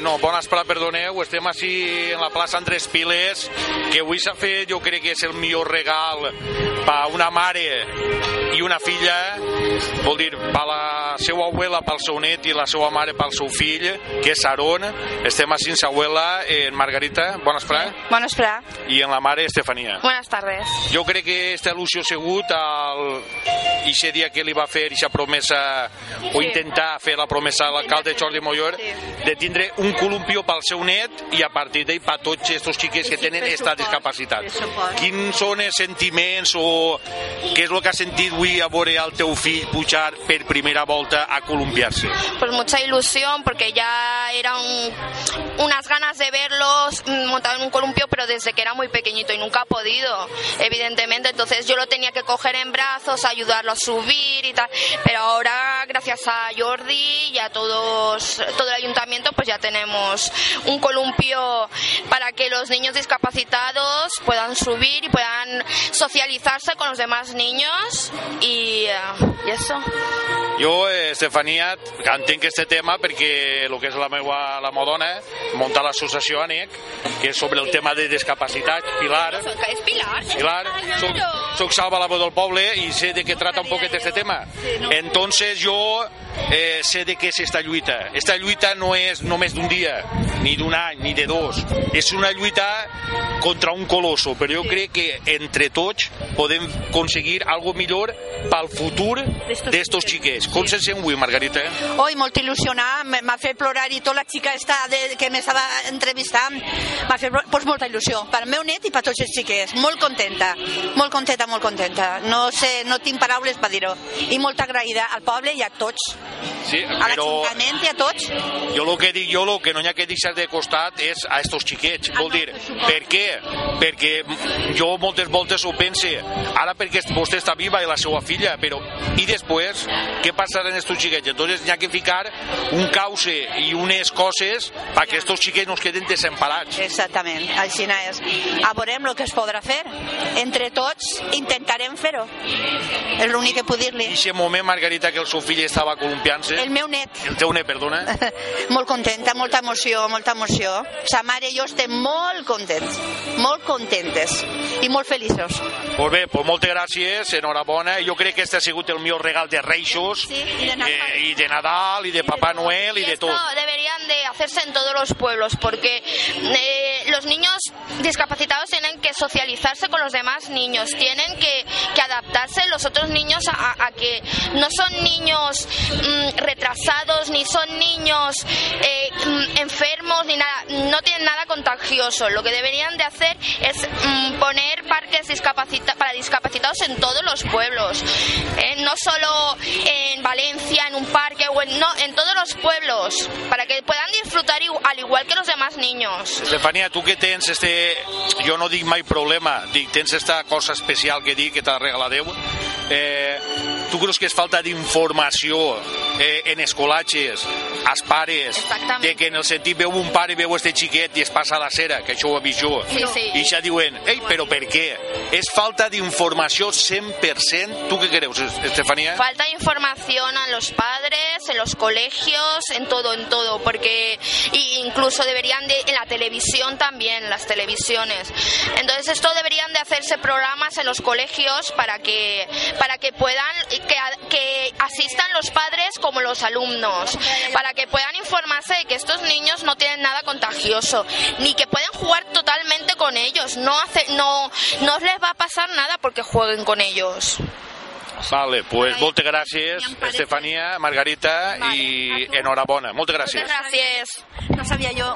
no, espera, perdoneu, estem així en la plaça Andrés Piles, que avui s'ha fet, jo crec que és el millor regal per una mare i una filla, vol dir, per la seva abuela pel seu net i la seva mare pel seu fill, que és Aarón. Estem així en sa abuela, en Margarita, bona espera, Buenos para. i en la mare Estefania. Buenas tardes. Jo crec que esta il·lusió ha sigut el... ixe dia que li va fer ixa promesa o Sí. intentar fer la promesa a l'alcalde Jordi Mollor de tindre un columpio pel seu net i a partir d'ell per tots aquests xiquets que tenen esta discapacitat. Quins són els sentiments o què és el que has sentit avui a veure el teu fill pujar per primera volta a columpiar-se? Pues mucha ilusión porque ya eran unas ganas de verlos mm, montado en un columpio, pero desde que era muy pequeñito y nunca ha podido, evidentemente. Entonces yo lo tenía que coger en brazos, ayudarlo a subir y tal. Pero ahora, gracias a Jordi y a todos, todo el ayuntamiento, pues ya tenemos un columpio para que los niños discapacitados puedan subir y puedan socializarse con los demás niños y, eh, y eso. Jo, eh, Estefania, entenc este tema perquè el que és la meva la modona, munta l'associació ANEC, que és sobre el tema de discapacitat, Pilar. Es Pilar. Pilar, soc, soc Salva, la veu del poble, i sé de què trata un poquet este tema. Entonces jo eh, sé de què és esta lluita. Esta lluita no és només d'un dia, ni d'un any, ni de dos. És una lluita contra un colosso, però jo crec que entre tots podem aconseguir algo millor pel futur d'estos xiquets. Com se sent avui, Margarita? Oi, molt il·lusionada, m'ha fet plorar i tota la xica esta de, que m'estava entrevistant m'ha fet pues, molta il·lusió per al meu net i per tots els xiquets. Molt contenta, molt contenta, molt contenta. No sé, no tinc paraules per dir-ho. I molt agraïda al poble i a tots, Sí, a l'Ajuntament i a tots. jo el que dic jo, el que no hi ha que deixar de costat és a estos xiquets. Vol dir, per què? Perquè jo moltes voltes ho pense, ara perquè vostè està viva i la seva filla, però i després, què passarà amb estos xiquets? Entonces hi ha que ficar un cauce i unes coses perquè estos xiquets no es queden desemparats. Exactament, així és. A veurem el que es podrà fer. Entre tots intentarem fer-ho. És l'únic que puc dir-li. I aquest moment, Margarita, que el seu fill estava columpiant-se, El meu net, el teu net, perdona, molt contenta, molta emoció, molta emoció. Sa mare i jo estem molt contents, molt contentes i molt feliços. Pues bé, pues moltes gràcies, enhorabona. Jo crec que este ha sigut el millor regal de Reixos, Sí, i de Nadal. eh, i de Nadal, i de Papà Noel, i de tot. deberían de hacerse en todos los pueblos porque eh, los niños discapacitados tienen que socializarse con los demás niños, tienen que, adaptarse los otros niños a, a que no son niños mm, retrasados ni son niños eh, mm, enfermos ni nada, no tienen nada contagioso. Lo que deberían de hacer es en todos los pueblos, no solo en Valencia, en un parque, o en, no, en todos los pueblos, para que puedan disfrutar al igual que los demás niños. Estefania, tu que tens este... Jo no dic mai problema, dic, tens esta cosa especial que dic que t'ha regalat Déu. Eh, tu creus que és falta d'informació eh, en escolatges, als pares, Exactament. de que en el sentit veu un pare, veu este xiquet i es passa a la cera, que això ho he vist jo. Sí, sí. I ja diuen, ei, però per què? És falta d'informació 100%? Tu què creus, Estefania? Falta información a los padres, en los colegios, en todo, en todo, porque incluso deberían de, en la televisión también, las televisiones. Entonces esto deberían de hacerse programas en los colegios para que para que puedan que, a- que asistan los padres como los alumnos, para que puedan informarse de que estos niños no tienen nada contagioso, ni que pueden jugar totalmente con ellos, no hace no no les va a pasar nada porque jueguen con ellos. Vale, pues moltes gràcies, Estefania, Margarita, i enhorabona. Moltes gràcies. Muchas gracias. No sabia jo